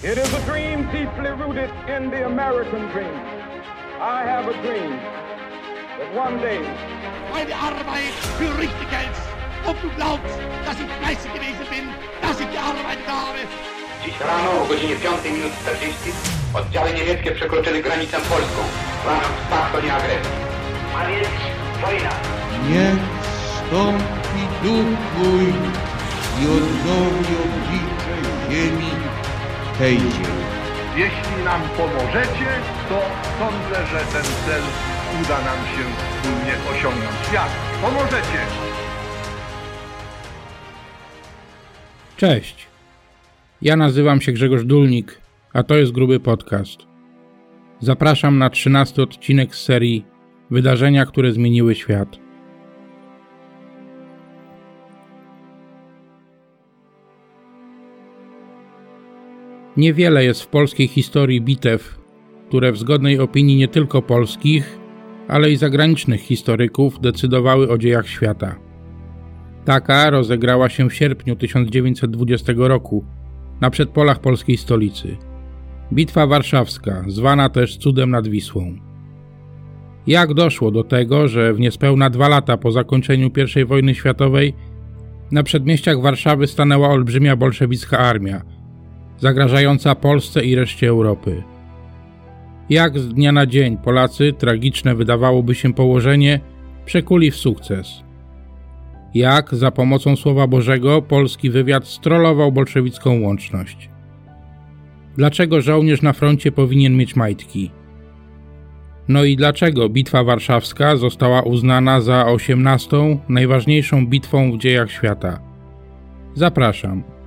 It is a dream deeply rooted in the American dream. I have a dream that one day Meine Arbeit für richtig hältst. Ob du glaubst, dass ich fleißig gewesen bin, dass ich gearbeitet habe. Dziś rano o godzinie 5 minut 40 oddziały niemieckie przekroczyły granicę polską. Łamiąc pakt o nieagresji. A więc wojna. Niech wstąpi duch Twój i odnowi oblicze ziemi tej ziemi. Jeśli nam pomożecie, to sądzę, że ten cel uda nam się wspólnie osiągnąć. Jak? Pomożecie! Cześć. Ja nazywam się Grzegorz Dulnik, a to jest Gruby Podcast. Zapraszam na trzynasty odcinek z serii Wydarzenia, które zmieniły świat. Niewiele jest w polskiej historii bitew, które w zgodnej opinii nie tylko polskich, ale i zagranicznych historyków decydowały o dziejach świata. Taka rozegrała się w sierpniu 1920 roku na przedpolach polskiej stolicy. Bitwa Warszawska, zwana też cudem nad Wisłą. Jak doszło do tego, że w niespełna dwa lata po zakończeniu I wojny światowej na przedmieściach Warszawy stanęła olbrzymia bolszewicka armia, zagrażająca Polsce i reszcie Europy? Jak z dnia na dzień Polacy, tragiczne wydawałoby się położenie, przekuli w sukces? Jak za pomocą Słowa Bożego polski wywiad strollował bolszewicką łączność? Dlaczego żołnierz na froncie powinien mieć majtki? No i dlaczego Bitwa Warszawska została uznana za osiemnastą, najważniejszą bitwą w dziejach świata? Zapraszam.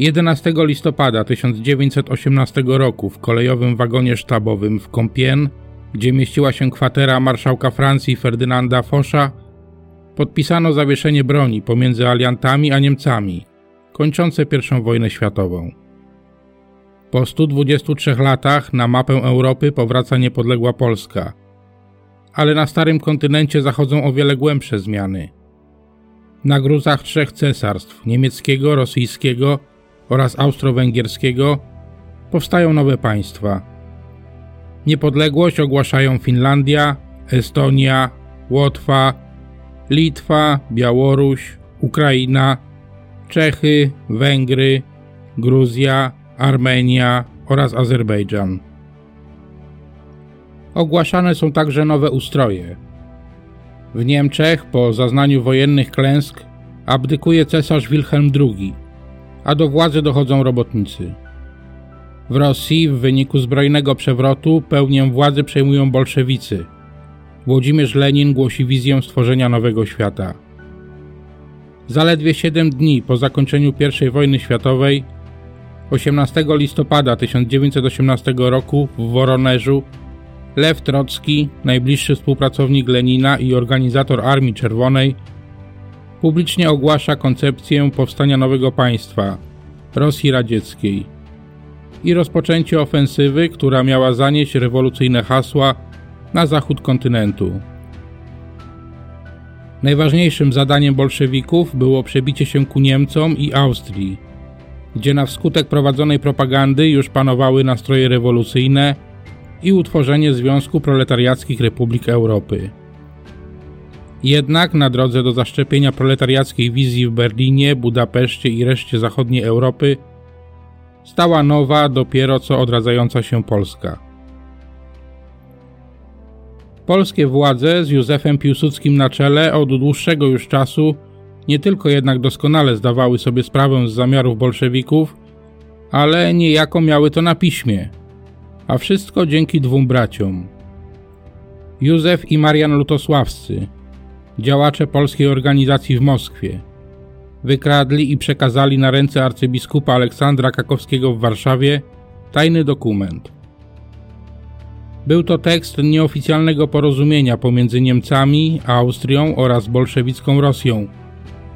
11 listopada 1918 roku w kolejowym wagonie sztabowym w Compiègne, gdzie mieściła się kwatera marszałka Francji Ferdynanda Fosza, podpisano zawieszenie broni pomiędzy aliantami a Niemcami, kończące I wojnę światową. Po 123 latach na mapę Europy powraca niepodległa Polska, ale na starym kontynencie zachodzą o wiele głębsze zmiany. Na gruzach trzech cesarstw niemieckiego, rosyjskiego oraz austro-węgierskiego powstają nowe państwa. Niepodległość ogłaszają Finlandia, Estonia, Łotwa, Litwa, Białoruś, Ukraina, Czechy, Węgry, Gruzja, Armenia oraz Azerbejdżan. Ogłaszane są także nowe ustroje. W Niemczech po zaznaniu wojennych klęsk abdykuje cesarz Wilhelm II, a do władzy dochodzą robotnicy. W Rosji w wyniku zbrojnego przewrotu pełnię władzy przejmują bolszewicy. Włodzimierz Lenin głosi wizję stworzenia nowego świata. Zaledwie 7 dni po zakończeniu I wojny światowej, 18 listopada 1918 roku w Woronerzu, Lew Trocki, najbliższy współpracownik Lenina i organizator Armii Czerwonej, publicznie ogłasza koncepcję powstania nowego państwa Rosji Radzieckiej i rozpoczęcie ofensywy, która miała zanieść rewolucyjne hasła na zachód kontynentu. Najważniejszym zadaniem bolszewików było przebicie się ku Niemcom i Austrii, gdzie na wskutek prowadzonej propagandy już panowały nastroje rewolucyjne i utworzenie Związku Proletariackich Republik Europy. Jednak na drodze do zaszczepienia proletariackiej wizji w Berlinie, Budapeszcie i reszcie zachodniej Europy stała nowa, dopiero co odradzająca się Polska. Polskie władze z Józefem Piłsudskim na czele od dłuższego już czasu nie tylko jednak doskonale zdawały sobie sprawę z zamiarów bolszewików, ale niejako miały to na piśmie. A wszystko dzięki dwóm braciom. Józef i Marian Lutosławscy, działacze polskiej organizacji w Moskwie. Wykradli i przekazali na ręce arcybiskupa Aleksandra Kakowskiego w Warszawie tajny dokument. Był to tekst nieoficjalnego porozumienia pomiędzy Niemcami, Austrią oraz bolszewicką Rosją,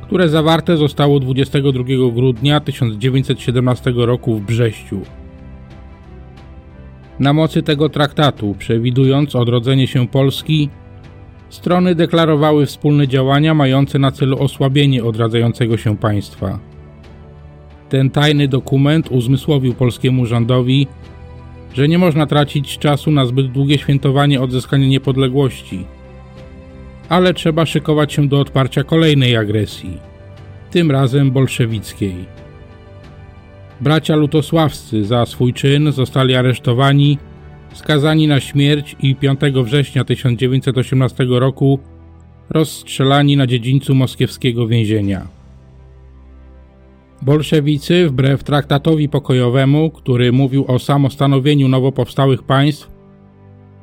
które zawarte zostało 22 grudnia 1917 roku w Brześciu. Na mocy tego traktatu, przewidując odrodzenie się Polski, Strony deklarowały wspólne działania mające na celu osłabienie odradzającego się państwa. Ten tajny dokument uzmysłowił polskiemu rządowi, że nie można tracić czasu na zbyt długie świętowanie odzyskania niepodległości, ale trzeba szykować się do odparcia kolejnej agresji, tym razem bolszewickiej. Bracia lutosławscy za swój czyn zostali aresztowani, skazani na śmierć i 5 września 1918 roku rozstrzelani na dziedzińcu moskiewskiego więzienia. Bolszewicy, wbrew traktatowi pokojowemu, który mówił o samostanowieniu nowo powstałych państw,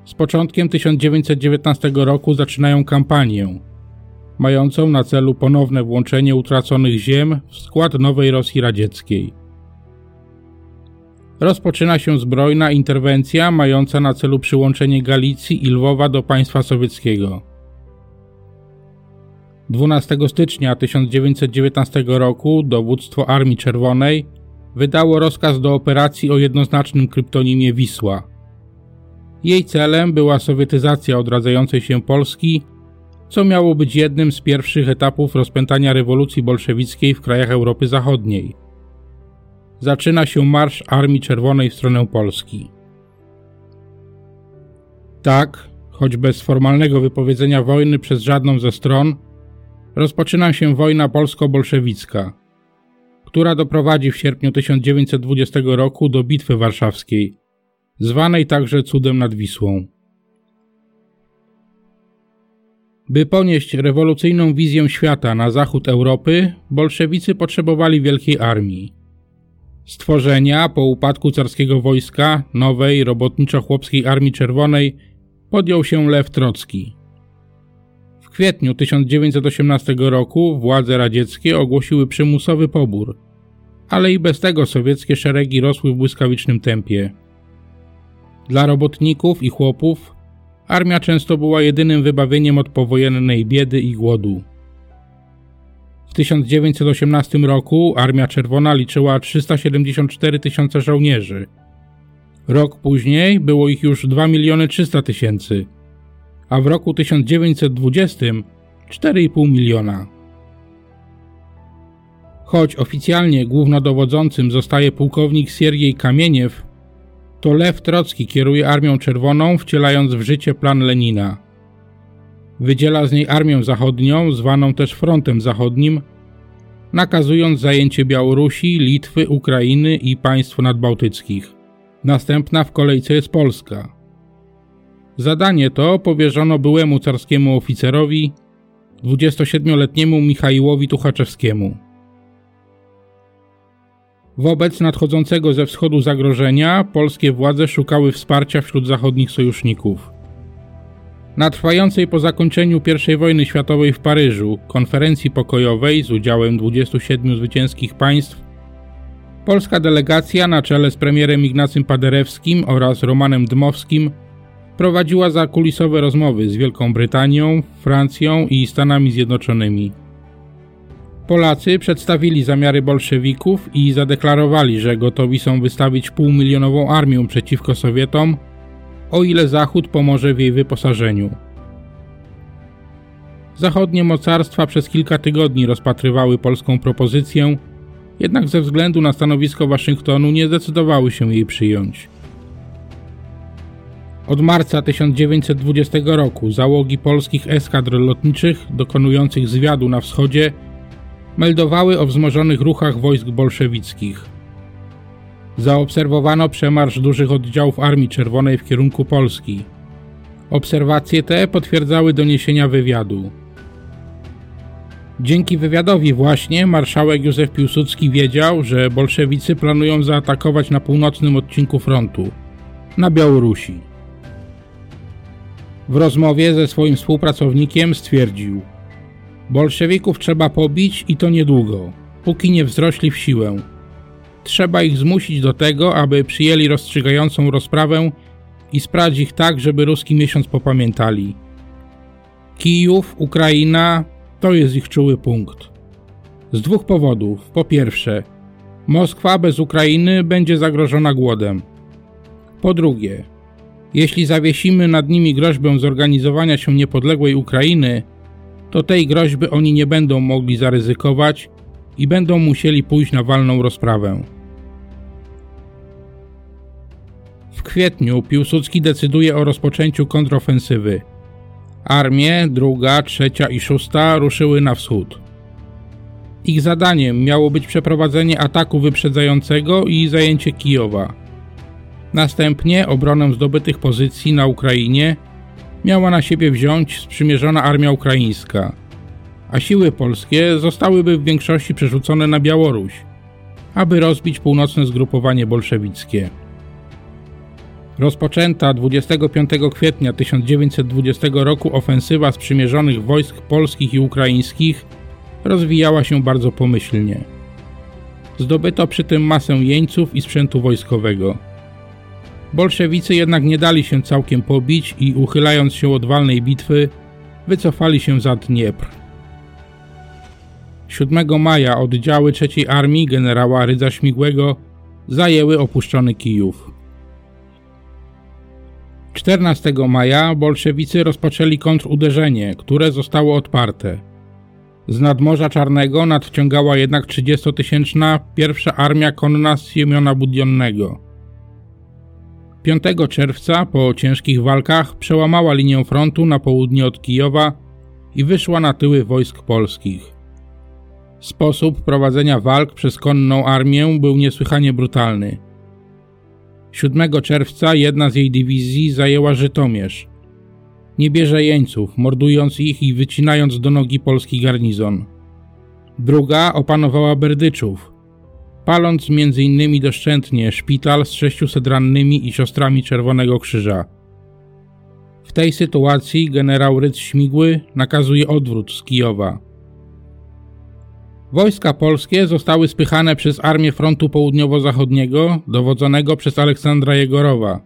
z początkiem 1919 roku zaczynają kampanię, mającą na celu ponowne włączenie utraconych ziem w skład nowej Rosji Radzieckiej. Rozpoczyna się zbrojna interwencja mająca na celu przyłączenie Galicji i Lwowa do państwa sowieckiego. 12 stycznia 1919 roku dowództwo Armii Czerwonej wydało rozkaz do operacji o jednoznacznym kryptonimie Wisła. Jej celem była sowietyzacja odradzającej się Polski, co miało być jednym z pierwszych etapów rozpętania rewolucji bolszewickiej w krajach Europy Zachodniej. Zaczyna się marsz Armii Czerwonej w stronę Polski. Tak, choć bez formalnego wypowiedzenia wojny przez żadną ze stron, rozpoczyna się wojna polsko-bolszewicka, która doprowadzi w sierpniu 1920 roku do Bitwy Warszawskiej, zwanej także Cudem nad Wisłą. By ponieść rewolucyjną wizję świata na zachód Europy, bolszewicy potrzebowali wielkiej armii. Stworzenia po upadku carskiego wojska nowej robotniczo-chłopskiej Armii Czerwonej podjął się Lew Trocki. W kwietniu 1918 roku władze radzieckie ogłosiły przymusowy pobór, ale i bez tego sowieckie szeregi rosły w błyskawicznym tempie. Dla robotników i chłopów armia często była jedynym wybawieniem od powojennej biedy i głodu. W 1918 roku Armia Czerwona liczyła 374 tysiące żołnierzy. Rok później było ich już 2 miliony 300 tysięcy, a w roku 1920 4,5 miliona. Choć oficjalnie głównodowodzącym zostaje pułkownik Siergiej Kamieniew, to Lew Trocki kieruje Armią Czerwoną, wcielając w życie plan Lenina. Wydziela z niej Armię Zachodnią, zwaną też Frontem Zachodnim, nakazując zajęcie Białorusi, Litwy, Ukrainy i państw nadbałtyckich. Następna w kolejce jest Polska. Zadanie to powierzono byłemu carskiemu oficerowi, 27-letniemu Michaiłowi Tuchaczewskiemu. Wobec nadchodzącego ze wschodu zagrożenia polskie władze szukały wsparcia wśród zachodnich sojuszników. Na trwającej po zakończeniu I wojny światowej w Paryżu konferencji pokojowej z udziałem 27 zwycięskich państw polska delegacja na czele z premierem Ignacym Paderewskim oraz Romanem Dmowskim prowadziła zakulisowe rozmowy z Wielką Brytanią, Francją i Stanami Zjednoczonymi. Polacy przedstawili zamiary bolszewików i zadeklarowali, że gotowi są wystawić półmilionową armię przeciwko Sowietom, o ile Zachód pomoże w jej wyposażeniu. Zachodnie mocarstwa przez kilka tygodni rozpatrywały polską propozycję, jednak ze względu na stanowisko Waszyngtonu nie zdecydowały się jej przyjąć. Od marca 1920 roku załogi polskich eskadr lotniczych dokonujących zwiadu na wschodzie meldowały o wzmożonych ruchach wojsk bolszewickich. Zaobserwowano przemarsz dużych oddziałów Armii Czerwonej w kierunku Polski. Obserwacje te potwierdzały doniesienia wywiadu. Dzięki wywiadowi właśnie marszałek Józef Piłsudski wiedział, że bolszewicy planują zaatakować na północnym odcinku frontu, na Białorusi. W rozmowie ze swoim współpracownikiem stwierdził: Bolszewików trzeba pobić i to niedługo, póki nie wzrośli w siłę. Trzeba ich zmusić do tego, aby przyjęli rozstrzygającą rozprawę i sprać ich tak, żeby ruski miesiąc popamiętali. Kijów, Ukraina to jest ich czuły punkt. Z dwóch powodów. Po pierwsze, Moskwa bez Ukrainy będzie zagrożona głodem. Po drugie, Jeśli zawiesimy nad nimi groźbę zorganizowania się niepodległej Ukrainy, to tej groźby oni nie będą mogli zaryzykować i będą musieli pójść na walną rozprawę. W kwietniu Piłsudski decyduje o rozpoczęciu kontrofensywy. Armie druga, trzecia i szósta ruszyły na wschód. Ich zadaniem miało być przeprowadzenie ataku wyprzedzającego i zajęcie Kijowa. Następnie obronę zdobytych pozycji na Ukrainie miała na siebie wziąć sprzymierzona armia ukraińska, a siły polskie zostałyby w większości przerzucone na Białoruś, aby rozbić północne zgrupowanie bolszewickie. Rozpoczęta 25 kwietnia 1920 roku ofensywa sprzymierzonych wojsk polskich i ukraińskich rozwijała się bardzo pomyślnie. Zdobyto przy tym masę jeńców i sprzętu wojskowego. Bolszewicy jednak nie dali się całkiem pobić i uchylając się od walnej bitwy, wycofali się za Dniepr. 7 maja oddziały III Armii generała Rydza Śmigłego zajęły opuszczony Kijów. 14 maja bolszewicy rozpoczęli kontruderzenie, które zostało odparte. Z nadmorza Czarnego nadciągała jednak 30-tysięczna pierwsza armia konna Siemiona Budionnego. 5 czerwca po ciężkich walkach przełamała linię frontu na południe od Kijowa i wyszła na tyły wojsk polskich. Sposób prowadzenia walk przez konną armię był niesłychanie brutalny – 7 czerwca jedna z jej dywizji zajęła Żytomierz. Nie bierze jeńców, mordując ich i wycinając do nogi polski garnizon. Druga opanowała Berdyczów, paląc m.in. doszczętnie szpital z 600 rannymi i siostrami Czerwonego Krzyża. W tej sytuacji generał Rydz Śmigły nakazuje odwrót z Kijowa. Wojska polskie zostały spychane przez Armię Frontu Południowo-Zachodniego, dowodzonego przez Aleksandra Jegorowa.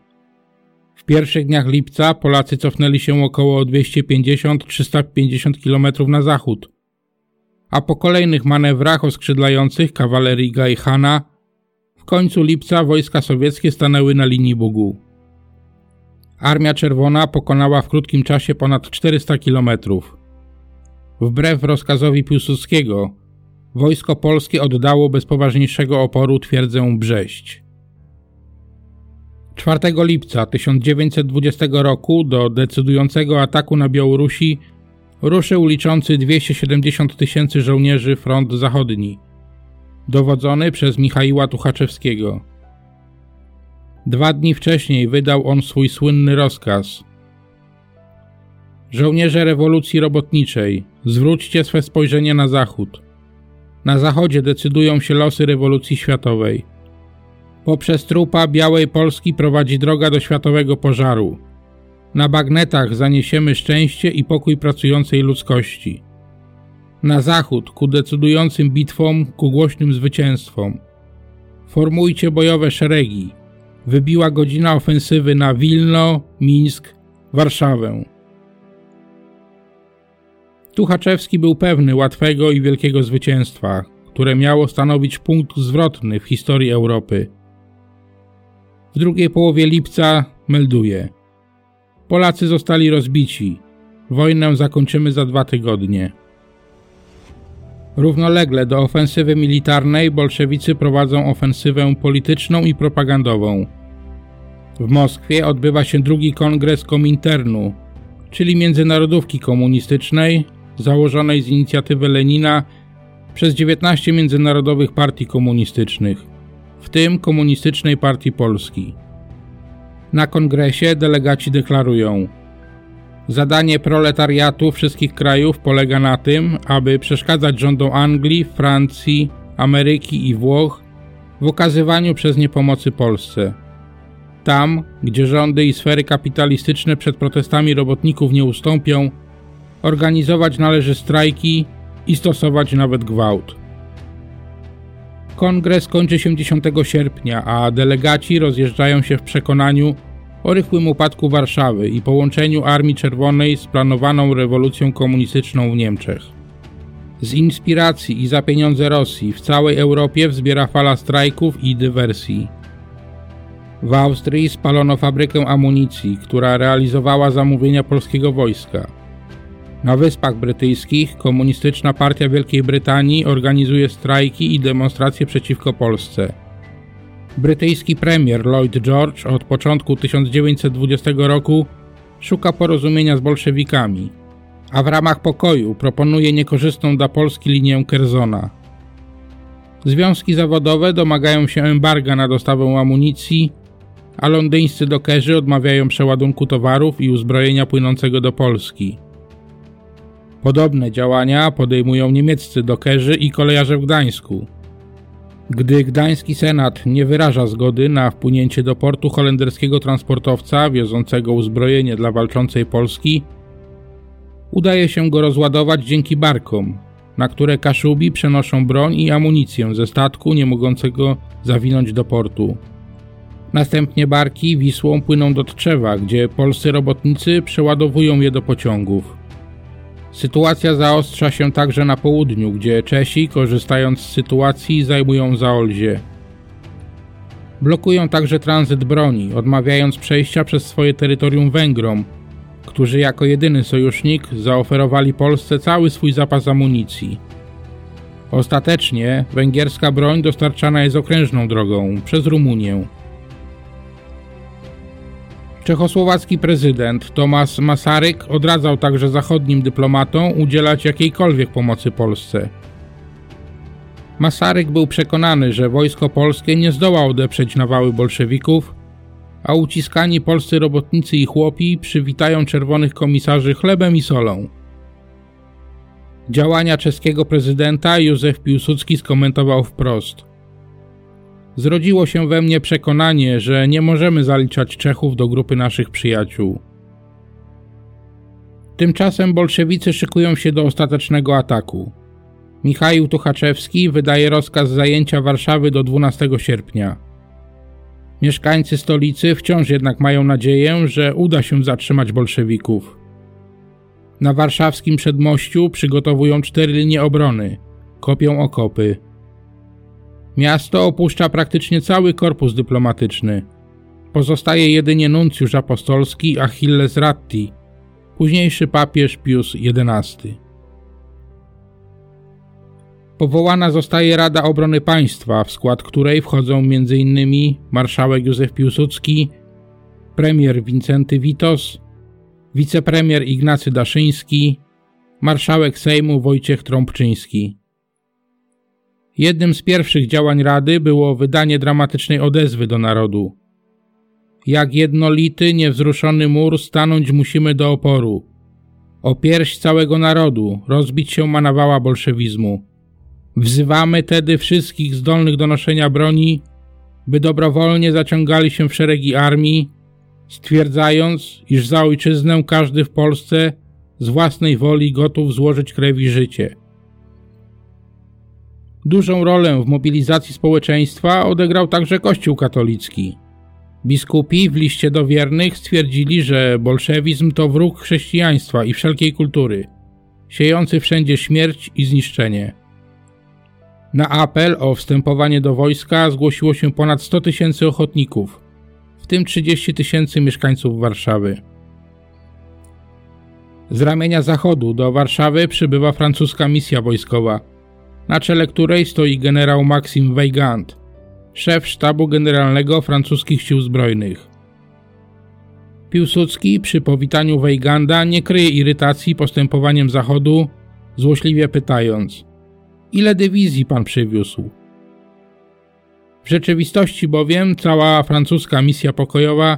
W pierwszych dniach lipca Polacy cofnęli się około 250-350 km na zachód, a po kolejnych manewrach oskrzydlających kawalerii Gajhana w końcu lipca wojska sowieckie stanęły na linii Bugu. Armia Czerwona pokonała w krótkim czasie ponad 400 km. Wbrew rozkazowi Piłsudskiego, wojsko polskie oddało bez poważniejszego oporu twierdzę Brześć. 4 lipca 1920 roku do decydującego ataku na Białorusi ruszył liczący 270 tysięcy żołnierzy front zachodni, dowodzony przez Michaiła Tuchaczewskiego. Dwa dni wcześniej wydał on swój słynny rozkaz. Żołnierze rewolucji robotniczej, zwróćcie swe spojrzenie na zachód. Na zachodzie decydują się losy rewolucji światowej. Poprzez trupa białej Polski prowadzi droga do światowego pożaru. Na bagnetach zaniesiemy szczęście i pokój pracującej ludzkości. Na zachód ku decydującym bitwom, ku głośnym zwycięstwom. Formujcie bojowe szeregi. Wybiła godzina ofensywy na Wilno, Mińsk, Warszawę. Tuchaczewski był pewny łatwego i wielkiego zwycięstwa, które miało stanowić punkt zwrotny w historii Europy. W drugiej połowie lipca melduje: Polacy zostali rozbici. Wojnę zakończymy za dwa tygodnie. Równolegle do ofensywy militarnej bolszewicy prowadzą ofensywę polityczną i propagandową. W Moskwie odbywa się drugi kongres Kominternu, czyli Międzynarodówki Komunistycznej, założonej z inicjatywy Lenina przez 19 międzynarodowych partii komunistycznych, w tym Komunistycznej Partii Polski. Na kongresie delegaci deklarują: Zadanie proletariatu wszystkich krajów polega na tym, aby przeszkadzać rządom Anglii, Francji, Ameryki i Włoch w okazywaniu przez nie pomocy Polsce. Tam, gdzie rządy i sfery kapitalistyczne przed protestami robotników nie ustąpią, organizować należy strajki i stosować nawet gwałt. Kongres kończy się 10 sierpnia, a delegaci rozjeżdżają się w przekonaniu o rychłym upadku Warszawy i połączeniu Armii Czerwonej z planowaną rewolucją komunistyczną w Niemczech. Z inspiracji i za pieniądze Rosji w całej Europie wzbiera fala strajków i dywersji. W Austrii spalono fabrykę amunicji, która realizowała zamówienia polskiego wojska. Na Wyspach Brytyjskich Komunistyczna Partia Wielkiej Brytanii organizuje strajki i demonstracje przeciwko Polsce. Brytyjski premier Lloyd George od początku 1920 roku szuka porozumienia z bolszewikami, a w ramach pokoju proponuje niekorzystną dla Polski linię Kerzona. Związki zawodowe domagają się embarga na dostawę amunicji, a londyńscy dokerzy odmawiają przeładunku towarów i uzbrojenia płynącego do Polski. Podobne działania podejmują niemieccy dokerzy i kolejarze w Gdańsku. Gdy gdański senat nie wyraża zgody na wpłynięcie do portu holenderskiego transportowca wiozącego uzbrojenie dla walczącej Polski, udaje się go rozładować dzięki barkom, na które Kaszubi przenoszą broń i amunicję ze statku nie mogącego zawinąć do portu. Następnie barki Wisłą płyną do Tczewa, gdzie polscy robotnicy przeładowują je do pociągów. Sytuacja zaostrza się także na południu, gdzie Czesi, korzystając z sytuacji, zajmują Zaolzie. Blokują także tranzyt broni, odmawiając przejścia przez swoje terytorium Węgrom, którzy jako jedyny sojusznik zaoferowali Polsce cały swój zapas amunicji. Ostatecznie węgierska broń dostarczana jest okrężną drogą przez Rumunię. Czechosłowacki prezydent Tomasz Masaryk odradzał także zachodnim dyplomatom udzielać jakiejkolwiek pomocy Polsce. Masaryk był przekonany, że wojsko polskie nie zdoła odeprzeć nawały bolszewików, a uciskani polscy robotnicy i chłopi przywitają czerwonych komisarzy chlebem i solą. Działania czeskiego prezydenta Józef Piłsudski skomentował wprost – zrodziło się we mnie przekonanie, że nie możemy zaliczać Czechów do grupy naszych przyjaciół. Tymczasem bolszewicy szykują się do ostatecznego ataku. Michał Tuchaczewski wydaje rozkaz zajęcia Warszawy do 12 sierpnia. Mieszkańcy stolicy wciąż jednak mają nadzieję, że uda się zatrzymać bolszewików. Na warszawskim przedmościu przygotowują cztery linie obrony, kopią okopy. Miasto opuszcza praktycznie cały korpus dyplomatyczny. Pozostaje jedynie nuncjusz apostolski Achilles Ratti, późniejszy papież Pius XI. Powołana zostaje Rada Obrony Państwa, w skład której wchodzą m.in. marszałek Józef Piłsudski, premier Wincenty Witos, wicepremier Ignacy Daszyński, marszałek Sejmu Wojciech Trąbczyński. Jednym z pierwszych działań Rady było wydanie dramatycznej odezwy do narodu. Jak jednolity, niewzruszony mur stanąć musimy do oporu. O pierś całego narodu rozbić się ma nawała bolszewizmu. Wzywamy tedy wszystkich zdolnych do noszenia broni, by dobrowolnie zaciągali się w szeregi armii, stwierdzając, iż za ojczyznę każdy w Polsce z własnej woli gotów złożyć krew i życie. Dużą rolę w mobilizacji społeczeństwa odegrał także Kościół katolicki. Biskupi w liście do wiernych stwierdzili, że bolszewizm to wróg chrześcijaństwa i wszelkiej kultury, siejący wszędzie śmierć i zniszczenie. Na apel o wstępowanie do wojska zgłosiło się ponad 100 tysięcy ochotników, w tym 30 tysięcy mieszkańców Warszawy. Z ramienia zachodu do Warszawy przybywa francuska misja wojskowa – na czele której stoi generał Maxim Weygand, szef sztabu generalnego francuskich sił zbrojnych. Piłsudski przy powitaniu Weyganda nie kryje irytacji postępowaniem Zachodu, złośliwie pytając: Ile dywizji pan przywiózł? W rzeczywistości bowiem cała francuska misja pokojowa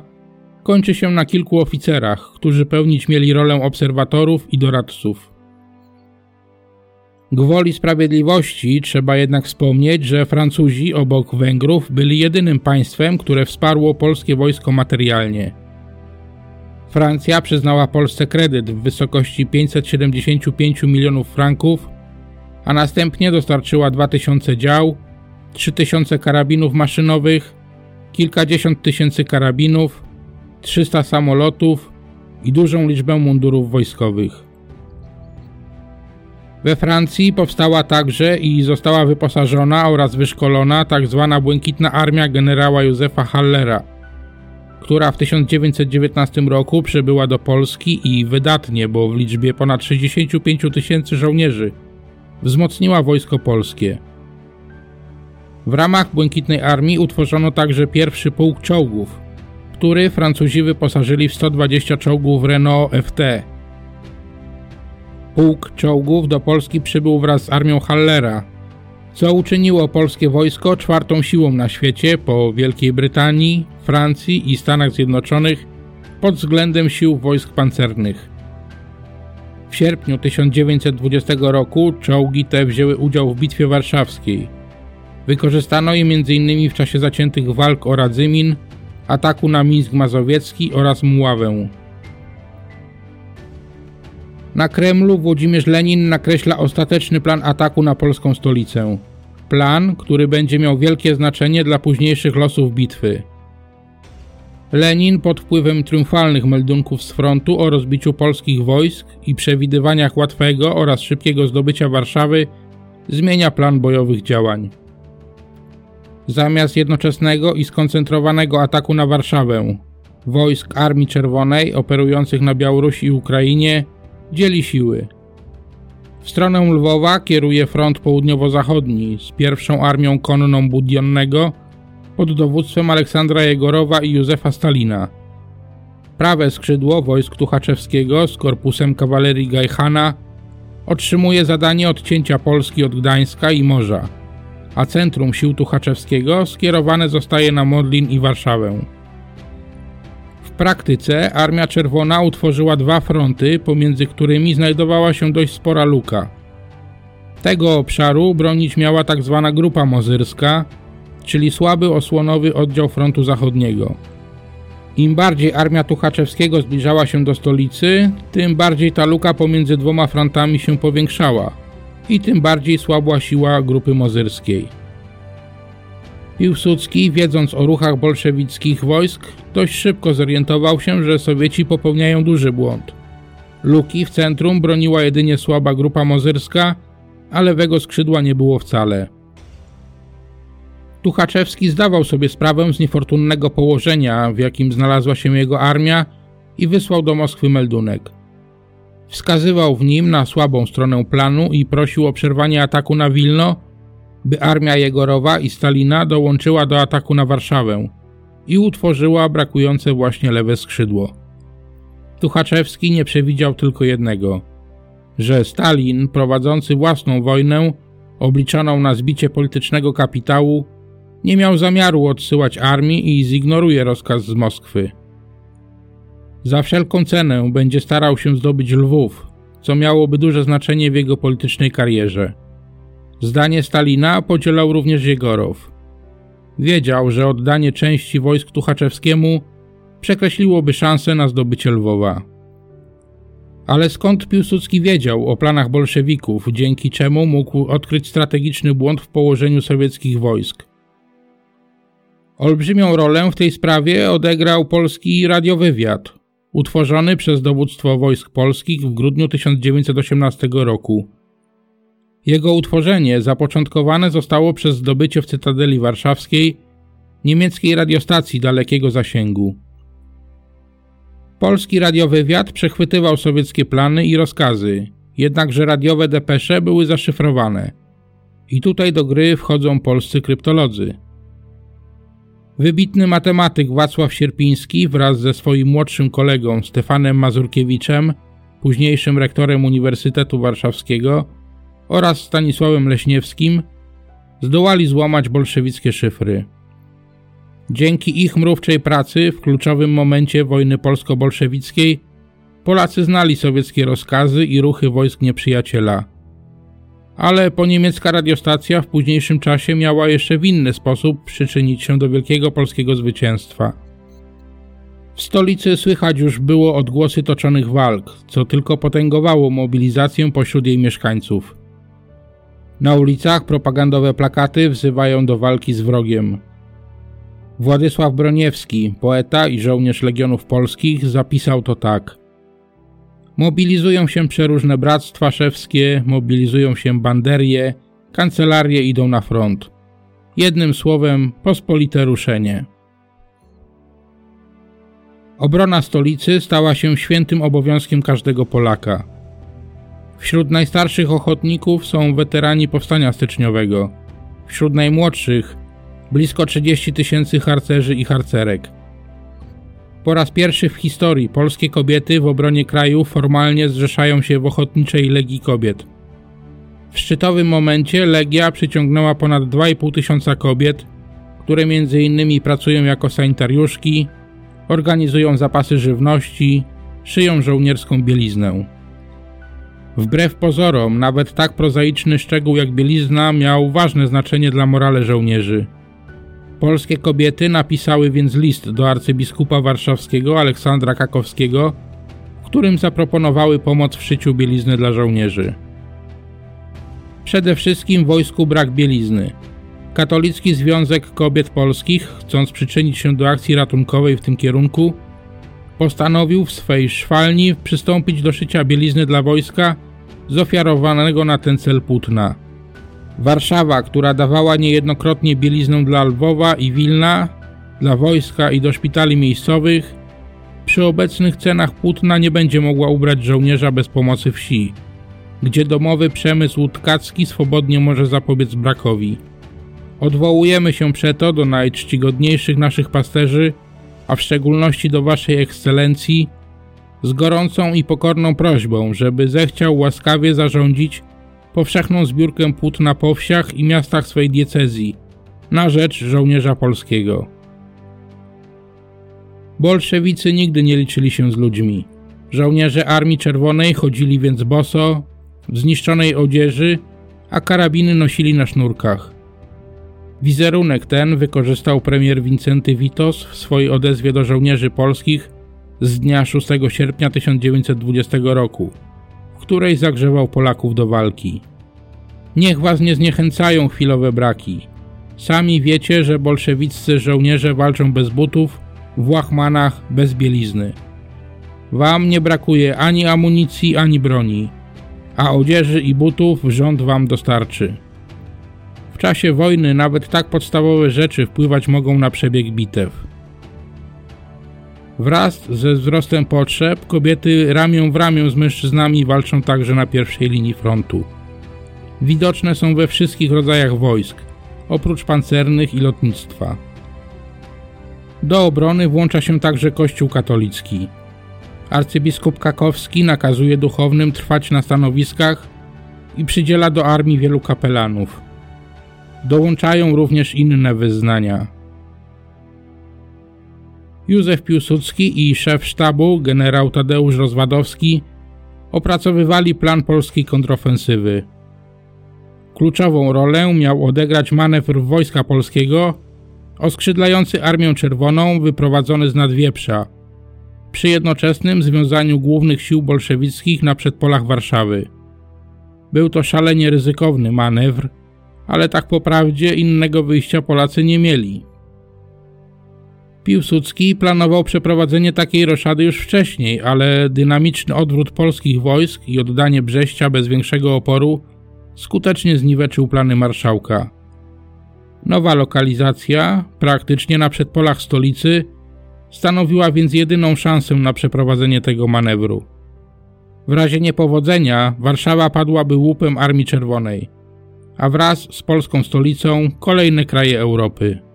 kończy się na kilku oficerach, którzy pełnić mieli rolę obserwatorów i doradców. Gwoli sprawiedliwości trzeba jednak wspomnieć, że Francuzi obok Węgrów byli jedynym państwem, które wsparło polskie wojsko materialnie. Francja przyznała Polsce kredyt w wysokości 575 milionów franków, a następnie dostarczyła 2000 dział, 3000 karabinów maszynowych, kilkadziesiąt tysięcy karabinów, 300 samolotów i dużą liczbę mundurów wojskowych. We Francji powstała także i została wyposażona oraz wyszkolona tzw. Tak Błękitna Armia generała Józefa Hallera, która w 1919 roku przybyła do Polski i wydatnie, bo w liczbie ponad 65 tysięcy żołnierzy, wzmocniła wojsko polskie. W ramach Błękitnej Armii utworzono także pierwszy pułk czołgów, który Francuzi wyposażyli w 120 czołgów Renault FT. Pułk czołgów do Polski przybył wraz z armią Hallera, co uczyniło polskie wojsko czwartą siłą na świecie po Wielkiej Brytanii, Francji i Stanach Zjednoczonych pod względem sił wojsk pancernych. W sierpniu 1920 roku czołgi te wzięły udział w Bitwie Warszawskiej. Wykorzystano je m.in. w czasie zaciętych walk o Radzymin, ataku na Mińsk Mazowiecki oraz Muławę. Na Kremlu Włodzimierz Lenin nakreśla ostateczny plan ataku na polską stolicę. Plan, który będzie miał wielkie znaczenie dla późniejszych losów bitwy. Lenin pod wpływem triumfalnych meldunków z frontu o rozbiciu polskich wojsk i przewidywaniach łatwego oraz szybkiego zdobycia Warszawy zmienia plan bojowych działań. Zamiast jednoczesnego i skoncentrowanego ataku na Warszawę, wojsk Armii Czerwonej operujących na Białorusi i Ukrainie dzieli siły. W stronę Lwowa kieruje front południowo-zachodni z pierwszą armią konną Budionnego pod dowództwem Aleksandra Jegorowa i Józefa Stalina. Prawe skrzydło wojsk Tuchaczewskiego z korpusem kawalerii Gajchana otrzymuje zadanie odcięcia Polski od Gdańska i morza, a centrum sił Tuchaczewskiego skierowane zostaje na Modlin i Warszawę praktyce Armia Czerwona utworzyła dwa fronty, pomiędzy którymi znajdowała się dość spora luka. Tego obszaru bronić miała tzw. Tak grupa mozyrska, czyli słaby osłonowy oddział frontu zachodniego. Im bardziej armia Tuchaczewskiego zbliżała się do stolicy, tym bardziej ta luka pomiędzy dwoma frontami się powiększała i tym bardziej słabła siła grupy mozyrskiej. Piłsudski, wiedząc o ruchach bolszewickich wojsk, dość szybko zorientował się, że Sowieci popełniają duży błąd. Luki w centrum broniła jedynie słaba grupa mozyrska, a lewego skrzydła nie było wcale. Tuchaczewski zdawał sobie sprawę z niefortunnego położenia, w jakim znalazła się jego armia i wysłał do Moskwy meldunek. Wskazywał w nim na słabą stronę planu i prosił o przerwanie ataku na Wilno, by armia Jegorowa i Stalina dołączyła do ataku na Warszawę i utworzyła brakujące właśnie lewe skrzydło. Tuchaczewski nie przewidział tylko jednego, że Stalin, prowadzący własną wojnę, obliczoną na zbicie politycznego kapitału, nie miał zamiaru odsyłać armii i zignoruje rozkaz z Moskwy. Za wszelką cenę będzie starał się zdobyć Lwów, co miałoby duże znaczenie w jego politycznej karierze. Zdanie Stalina podzielał również Jegorow. Wiedział, że oddanie części wojsk Tuchaczewskiemu przekreśliłoby szansę na zdobycie Lwowa. Ale skąd Piłsudski wiedział o planach bolszewików, dzięki czemu mógł odkryć strategiczny błąd w położeniu sowieckich wojsk? Olbrzymią rolę w tej sprawie odegrał polski radiowywiad, utworzony przez dowództwo wojsk polskich w grudniu 1918 roku. Jego utworzenie zapoczątkowane zostało przez zdobycie w Cytadeli Warszawskiej niemieckiej radiostacji dalekiego zasięgu. Polski radiowywiad przechwytywał sowieckie plany i rozkazy, jednakże radiowe depesze były zaszyfrowane. I tutaj do gry wchodzą polscy kryptolodzy. Wybitny matematyk Wacław Sierpiński wraz ze swoim młodszym kolegą Stefanem Mazurkiewiczem, późniejszym rektorem Uniwersytetu Warszawskiego, oraz Stanisławem Leśniewskim zdołali złamać bolszewickie szyfry. Dzięki ich mrówczej pracy w kluczowym momencie wojny polsko-bolszewickiej Polacy znali sowieckie rozkazy i ruchy wojsk nieprzyjaciela. Ale poniemiecka radiostacja w późniejszym czasie miała jeszcze w inny sposób przyczynić się do wielkiego polskiego zwycięstwa. W stolicy słychać już było odgłosy toczonych walk, co tylko potęgowało mobilizację pośród jej mieszkańców. Na ulicach propagandowe plakaty wzywają do walki z wrogiem. Władysław Broniewski, poeta i żołnierz Legionów Polskich, zapisał to tak. Mobilizują się przeróżne bractwa szewskie, mobilizują się banderie, kancelarie idą na front. Jednym słowem, pospolite ruszenie. Obrona stolicy stała się świętym obowiązkiem każdego Polaka. Wśród najstarszych ochotników są weterani powstania styczniowego. Wśród najmłodszych blisko 30 tysięcy harcerzy i harcerek. Po raz pierwszy w historii polskie kobiety w obronie kraju formalnie zrzeszają się w Ochotniczej Legii Kobiet. W szczytowym momencie Legia przyciągnęła ponad 2,5 tysiąca kobiet, które m.in. pracują jako sanitariuszki, organizują zapasy żywności, szyją żołnierską bieliznę. Wbrew pozorom, nawet tak prozaiczny szczegół jak bielizna miał ważne znaczenie dla morale żołnierzy. Polskie kobiety napisały więc list do arcybiskupa warszawskiego Aleksandra Kakowskiego, w którym zaproponowały pomoc w szyciu bielizny dla żołnierzy. Przede wszystkim wojsku brak bielizny. Katolicki Związek Kobiet Polskich, chcąc przyczynić się do akcji ratunkowej w tym kierunku, postanowił w swej szwalni przystąpić do szycia bielizny dla wojska z ofiarowanego na ten cel płótna. Warszawa, która dawała niejednokrotnie bieliznę dla Lwowa i Wilna, dla wojska i do szpitali miejscowych, przy obecnych cenach płótna nie będzie mogła ubrać żołnierza bez pomocy wsi, gdzie domowy przemysł tkacki swobodnie może zapobiec brakowi. Odwołujemy się przeto do najczcigodniejszych naszych pasterzy, a w szczególności do Waszej Ekscelencji, z gorącą i pokorną prośbą, żeby zechciał łaskawie zarządzić powszechną zbiórkę płótna po wsiach i miastach swej diecezji na rzecz żołnierza polskiego. Bolszewicy nigdy nie liczyli się z ludźmi. Żołnierze Armii Czerwonej chodzili więc boso, w zniszczonej odzieży, a karabiny nosili na sznurkach. Wizerunek ten wykorzystał premier Wincenty Witos w swojej odezwie do żołnierzy polskich z dnia 6 sierpnia 1920 roku, w której zagrzewał Polaków do walki. Niech was nie zniechęcają chwilowe braki. Sami wiecie, że bolszewiccy żołnierze walczą bez butów, w łachmanach, bez bielizny. Wam nie brakuje ani amunicji, ani broni, a odzieży i butów rząd wam dostarczy. W czasie wojny nawet tak podstawowe rzeczy wpływać mogą na przebieg bitew. Wraz ze wzrostem potrzeb kobiety ramią w ramię z mężczyznami walczą także na pierwszej linii frontu. Widoczne są we wszystkich rodzajach wojsk, oprócz pancernych i lotnictwa. Do obrony włącza się także Kościół katolicki. Arcybiskup Kakowski nakazuje duchownym trwać na stanowiskach i przydziela do armii wielu kapelanów. Dołączają również inne wyznania. Józef Piłsudski i szef sztabu, generał Tadeusz Rozwadowski, opracowywali plan polskiej kontrofensywy. Kluczową rolę miał odegrać manewr wojska polskiego oskrzydlający Armię Czerwoną wyprowadzony z Nadwieprza, przy jednoczesnym związaniu głównych sił bolszewickich na przedpolach Warszawy. Był to szalenie ryzykowny manewr, ale tak po prawdzie innego wyjścia Polacy nie mieli. Piłsudski planował przeprowadzenie takiej roszady już wcześniej, ale dynamiczny odwrót polskich wojsk i oddanie Brześcia bez większego oporu skutecznie zniweczył plany marszałka. Nowa lokalizacja, praktycznie na przedpolach stolicy, stanowiła więc jedyną szansę na przeprowadzenie tego manewru. W razie niepowodzenia Warszawa padłaby łupem Armii Czerwonej, a wraz z polską stolicą kolejne kraje Europy.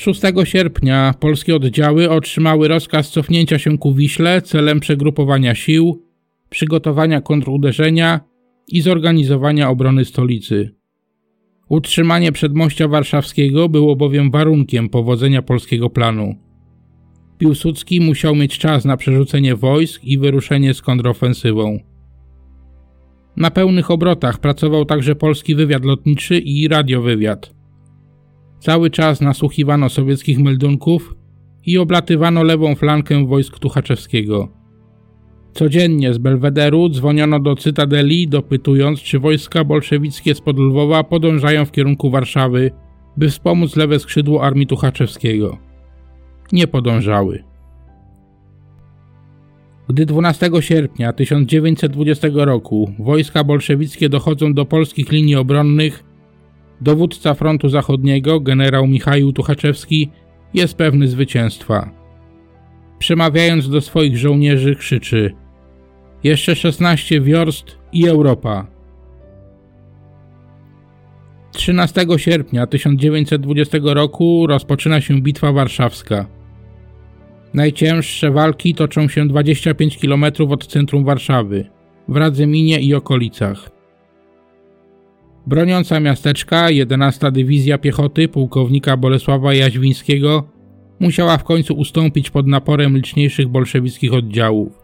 6 sierpnia polskie oddziały otrzymały rozkaz cofnięcia się ku Wiśle celem przegrupowania sił, przygotowania kontruderzenia i zorganizowania obrony stolicy. Utrzymanie przedmościa warszawskiego było bowiem warunkiem powodzenia polskiego planu. Piłsudski musiał mieć czas na przerzucenie wojsk i wyruszenie z kontrofensywą. Na pełnych obrotach pracował także polski wywiad lotniczy i radiowywiad. Cały czas nasłuchiwano sowieckich meldunków i oblatywano lewą flankę wojsk Tuchaczewskiego. Codziennie z Belwederu dzwoniono do Cytadeli, dopytując, czy wojska bolszewickie spod Lwowa podążają w kierunku Warszawy, by wspomóc lewe skrzydło armii Tuchaczewskiego. Nie podążały. Gdy 12 sierpnia 1920 roku wojska bolszewickie dochodzą do polskich linii obronnych, dowódca frontu zachodniego, generał Michał Tuchaczewski, jest pewny zwycięstwa. przemawiając do swoich żołnierzy krzyczy Jeszcze 16 wiorst i Europa. 13 sierpnia 1920 roku rozpoczyna się Bitwa Warszawska. Najcięższe walki toczą się 25 km od centrum Warszawy, w Radzyminie i okolicach. Broniąca miasteczka 11 Dywizja Piechoty pułkownika Bolesława Jaźwińskiego musiała w końcu ustąpić pod naporem liczniejszych bolszewickich oddziałów,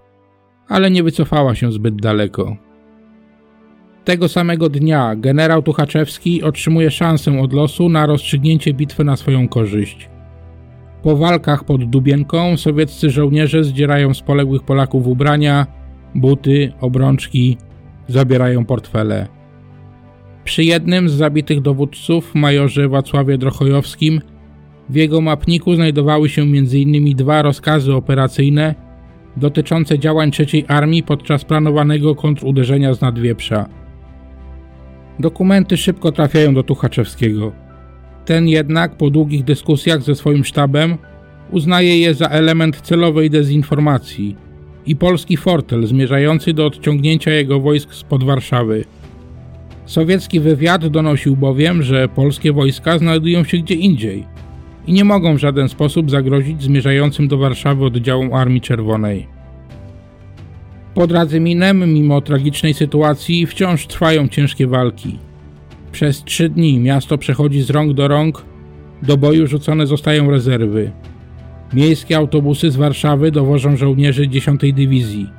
ale nie wycofała się zbyt daleko. Tego samego dnia generał Tuchaczewski otrzymuje szansę od losu na rozstrzygnięcie bitwy na swoją korzyść. Po walkach pod Dubienką sowieccy żołnierze zdzierają z poległych Polaków ubrania, buty, obrączki, zabierają portfele. Przy jednym z zabitych dowódców, majorze Wacławie Drochojowskim, w jego mapniku znajdowały się m.in. dwa rozkazy operacyjne dotyczące działań III Armii podczas planowanego kontruderzenia z Nadwieprza. Dokumenty szybko trafiają do Tuchaczewskiego. Ten jednak po długich dyskusjach ze swoim sztabem uznaje je za element celowej dezinformacji i polski fortel zmierzający do odciągnięcia jego wojsk spod Warszawy. Sowiecki wywiad donosił bowiem, że polskie wojska znajdują się gdzie indziej i nie mogą w żaden sposób zagrozić zmierzającym do Warszawy oddziałom Armii Czerwonej. Pod Radzyminem, mimo tragicznej sytuacji, wciąż trwają ciężkie walki. Przez trzy dni miasto przechodzi z rąk do rąk, do boju rzucone zostają rezerwy. Miejskie autobusy z Warszawy dowożą żołnierzy 10 Dywizji.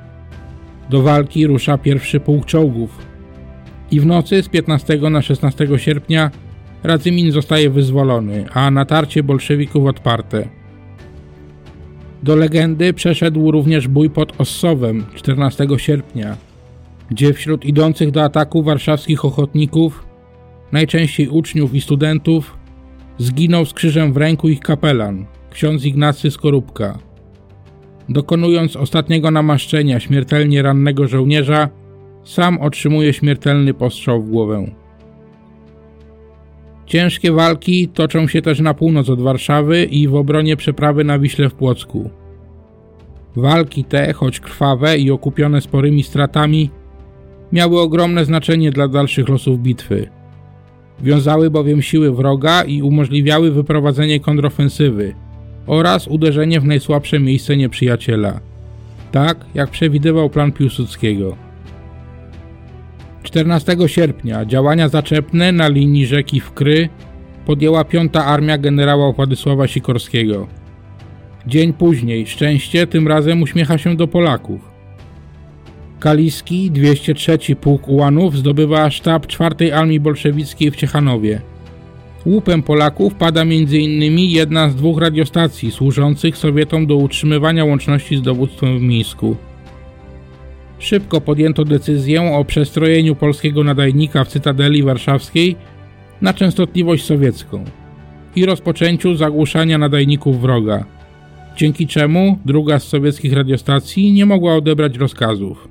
Do walki rusza pierwszy pułk czołgów. I w nocy z 15 na 16 sierpnia Radzymin zostaje wyzwolony, a natarcie bolszewików odparte. Do legendy przeszedł również bój pod Ossowem 14 sierpnia, gdzie wśród idących do ataku warszawskich ochotników, najczęściej uczniów i studentów, zginął z krzyżem w ręku ich kapelan, ksiądz Ignacy Skorupka. Dokonując ostatniego namaszczenia śmiertelnie rannego żołnierza, sam otrzymuje śmiertelny postrzał w głowę. Ciężkie walki toczą się też na północ od Warszawy i w obronie przeprawy na Wiśle w Płocku. Walki te, choć krwawe i okupione sporymi stratami, miały ogromne znaczenie dla dalszych losów bitwy. Wiązały bowiem siły wroga i umożliwiały wyprowadzenie kontrofensywy oraz uderzenie w najsłabsze miejsce nieprzyjaciela, tak jak przewidywał plan Piłsudskiego. 14 sierpnia działania zaczepne na linii rzeki Wkry podjęła piąta armia generała Władysława Sikorskiego. Dzień później szczęście tym razem uśmiecha się do Polaków. Kaliski 203 Pułk Ułanów zdobywa sztab 4 Armii Bolszewickiej w Ciechanowie. Łupem Polaków pada m.in. jedna z dwóch radiostacji służących Sowietom do utrzymywania łączności z dowództwem w Mińsku. Szybko podjęto decyzję o przestrojeniu polskiego nadajnika w Cytadeli Warszawskiej na częstotliwość sowiecką i rozpoczęciu zagłuszania nadajników wroga, dzięki czemu druga z sowieckich radiostacji nie mogła odebrać rozkazów.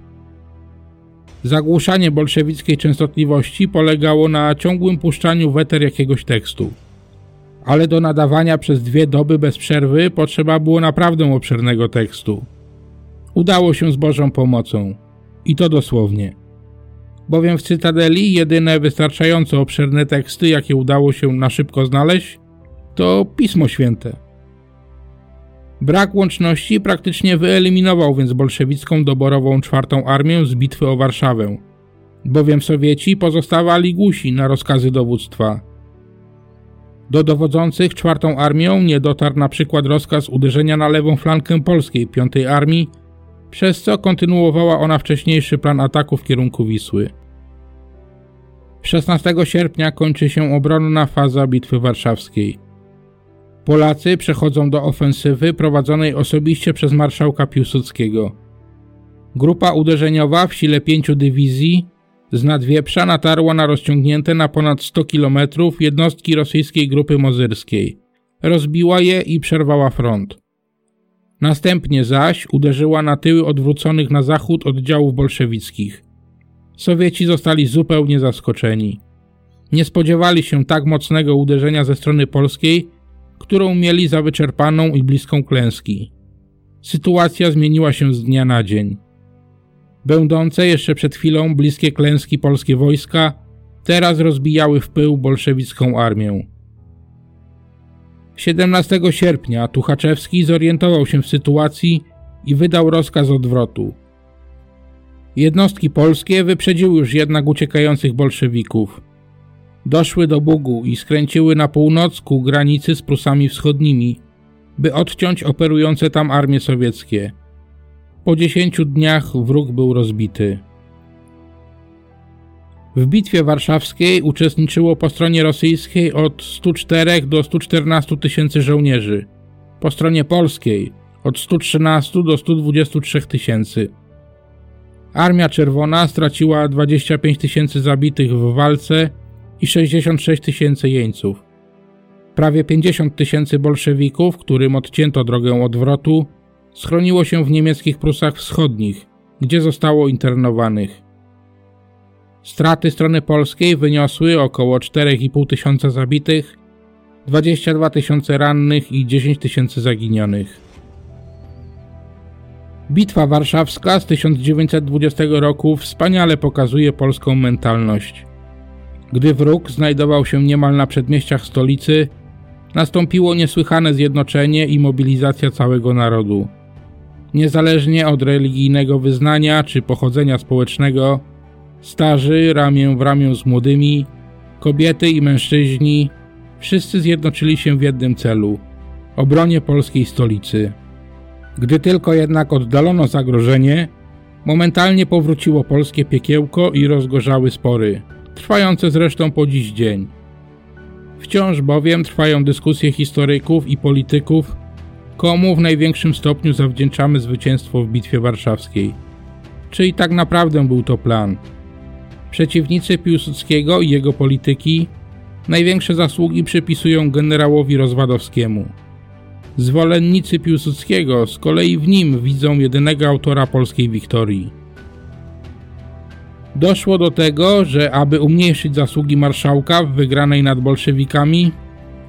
Zagłuszanie bolszewickiej częstotliwości polegało na ciągłym puszczaniu w eter jakiegoś tekstu. Ale do nadawania przez dwie doby bez przerwy potrzeba było naprawdę obszernego tekstu udało się z Bożą pomocą. I to dosłownie. Bowiem w Cytadeli jedyne wystarczająco obszerne teksty, jakie udało się na szybko znaleźć, to Pismo Święte. Brak łączności praktycznie wyeliminował więc bolszewicką doborową czwartą armię z bitwy o Warszawę, bowiem Sowieci pozostawali głusi na rozkazy dowództwa. Do dowodzących czwartą armią nie dotarł na przykład rozkaz uderzenia na lewą flankę polskiej piątej armii przez co kontynuowała ona wcześniejszy plan ataku w kierunku Wisły. 16 sierpnia kończy się obronna faza Bitwy Warszawskiej. Polacy przechodzą do ofensywy prowadzonej osobiście przez marszałka Piłsudskiego. Grupa uderzeniowa w sile pięciu dywizji z Nadwieprza natarła na rozciągnięte na ponad 100 km jednostki rosyjskiej grupy mozyrskiej. Rozbiła je i przerwała front. Następnie zaś uderzyła na tyły odwróconych na zachód oddziałów bolszewickich. Sowieci zostali zupełnie zaskoczeni. Nie spodziewali się tak mocnego uderzenia ze strony polskiej, którą mieli za wyczerpaną i bliską klęski. sytuacja zmieniła się z dnia na dzień. Będące jeszcze przed chwilą bliskie klęski polskie wojska teraz rozbijały w pył bolszewicką armię. 17 sierpnia Tuchaczewski zorientował się w sytuacji i wydał rozkaz odwrotu. Jednostki polskie wyprzedziły już jednak uciekających bolszewików. Doszły do Bugu i skręciły na północ ku granicy z Prusami Wschodnimi, by odciąć operujące tam armie sowieckie. Po dziesięciu dniach wróg był rozbity. W bitwie warszawskiej uczestniczyło po stronie rosyjskiej od 104 do 114 tysięcy żołnierzy, po stronie polskiej od 113 do 123 tysięcy. Armia Czerwona straciła 25 tysięcy zabitych w walce i 66 tysięcy jeńców. Prawie 50 tysięcy bolszewików, którym odcięto drogę odwrotu, schroniło się w niemieckich Prusach Wschodnich, gdzie zostało internowanych. Straty strony polskiej wyniosły około 4,5 tysiąca zabitych, 22 tysiące rannych i 10 tysięcy zaginionych. Bitwa warszawska z 1920 roku wspaniale pokazuje polską mentalność. Gdy wróg znajdował się niemal na przedmieściach stolicy, nastąpiło niesłychane zjednoczenie i mobilizacja całego narodu. Niezależnie od religijnego wyznania czy pochodzenia społecznego, starzy ramię w ramię z młodymi, kobiety i mężczyźni, wszyscy zjednoczyli się w jednym celu obronie polskiej stolicy. Gdy tylko jednak oddalono zagrożenie, momentalnie powróciło polskie piekiełko i rozgorzały spory, trwające zresztą po dziś dzień. Wciąż bowiem trwają dyskusje historyków i polityków, komu w największym stopniu zawdzięczamy zwycięstwo w Bitwie Warszawskiej. Czy i tak naprawdę był to plan? Przeciwnicy Piłsudskiego i jego polityki największe zasługi przypisują generałowi Rozwadowskiemu. Zwolennicy Piłsudskiego z kolei w nim widzą jedynego autora polskiej wiktorii. Doszło do tego, że aby umniejszyć zasługi marszałka w wygranej nad bolszewikami,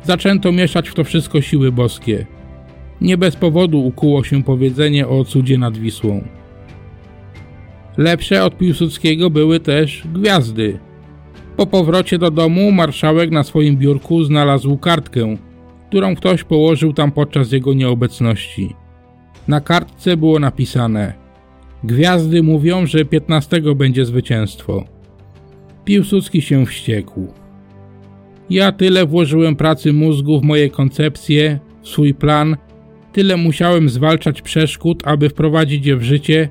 zaczęto mieszać w to wszystko siły boskie. Nie bez powodu ukuło się powiedzenie o cudzie nad Wisłą. Lepsze od Piłsudskiego były też gwiazdy. Po powrocie do domu marszałek na swoim biurku znalazł kartkę, którą ktoś położył tam podczas jego nieobecności. Na kartce było napisane: Gwiazdy mówią, że 15 będzie zwycięstwo. Piłsudski się wściekł. Ja tyle włożyłem pracy mózgu w moje koncepcje, w swój plan, tyle musiałem zwalczać przeszkód, aby wprowadzić je w życie,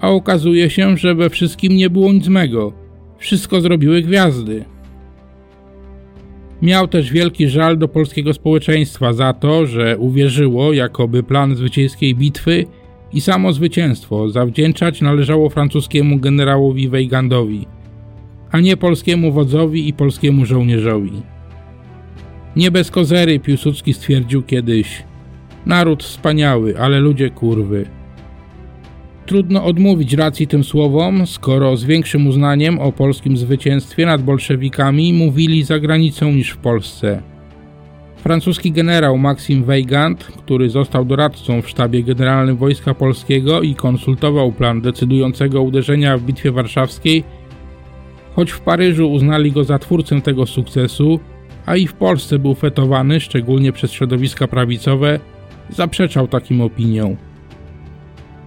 a okazuje się, że we wszystkim nie było nic mego. Wszystko zrobiły gwiazdy. Miał też wielki żal do polskiego społeczeństwa za to, że uwierzyło, jakoby plan zwycięskiej bitwy i samo zwycięstwo zawdzięczać należało francuskiemu generałowi Weigandowi, a nie polskiemu wodzowi i polskiemu żołnierzowi. Nie bez kozery Piłsudski stwierdził kiedyś: Naród wspaniały, ale ludzie kurwy. Trudno odmówić racji tym słowom, skoro z większym uznaniem o polskim zwycięstwie nad bolszewikami mówili za granicą niż w Polsce. Francuski generał Maxim Weygand, który został doradcą w sztabie generalnym Wojska Polskiego i konsultował plan decydującego uderzenia w Bitwie Warszawskiej, choć w Paryżu uznali go za twórcę tego sukcesu, a i w Polsce był fetowany, szczególnie przez środowiska prawicowe, zaprzeczał takim opiniom.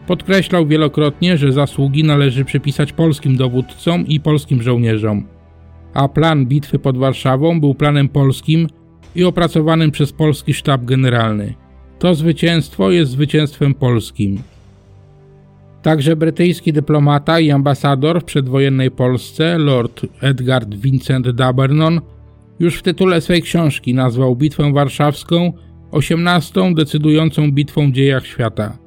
Podkreślał wielokrotnie, że zasługi należy przypisać polskim dowódcom i polskim żołnierzom, a plan bitwy pod Warszawą był planem polskim i opracowanym przez polski sztab generalny. To zwycięstwo jest zwycięstwem polskim. Także brytyjski dyplomata i ambasador w przedwojennej Polsce, Lord Edgard Vincent d'Abernon, już w tytule swej książki nazwał Bitwę Warszawską 18. decydującą bitwą w dziejach świata.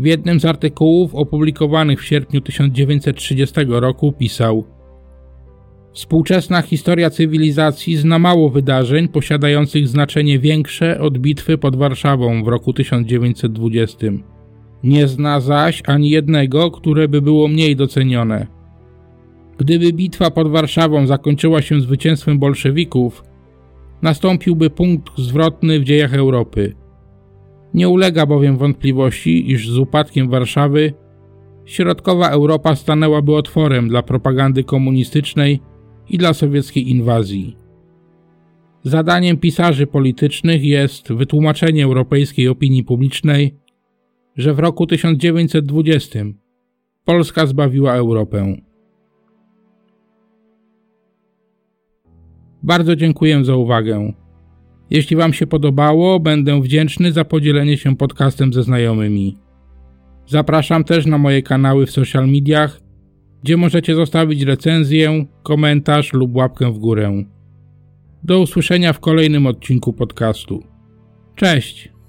W jednym z artykułów opublikowanych w sierpniu 1930 roku pisał: Współczesna historia cywilizacji zna mało wydarzeń posiadających znaczenie większe od bitwy pod Warszawą w roku 1920. Nie zna zaś ani jednego, które by było mniej docenione. Gdyby bitwa pod Warszawą zakończyła się zwycięstwem bolszewików, nastąpiłby punkt zwrotny w dziejach Europy. Nie ulega bowiem wątpliwości, iż z upadkiem Warszawy środkowa Europa stanęłaby otworem dla propagandy komunistycznej i dla sowieckiej inwazji. Zadaniem pisarzy politycznych jest wytłumaczenie europejskiej opinii publicznej, że w roku 1920 Polska zbawiła Europę. Bardzo dziękuję za uwagę. Jeśli Wam się podobało, będę wdzięczny za podzielenie się podcastem ze znajomymi. Zapraszam też na moje kanały w social mediach, gdzie możecie zostawić recenzję, komentarz lub łapkę w górę. Do usłyszenia w kolejnym odcinku podcastu. Cześć!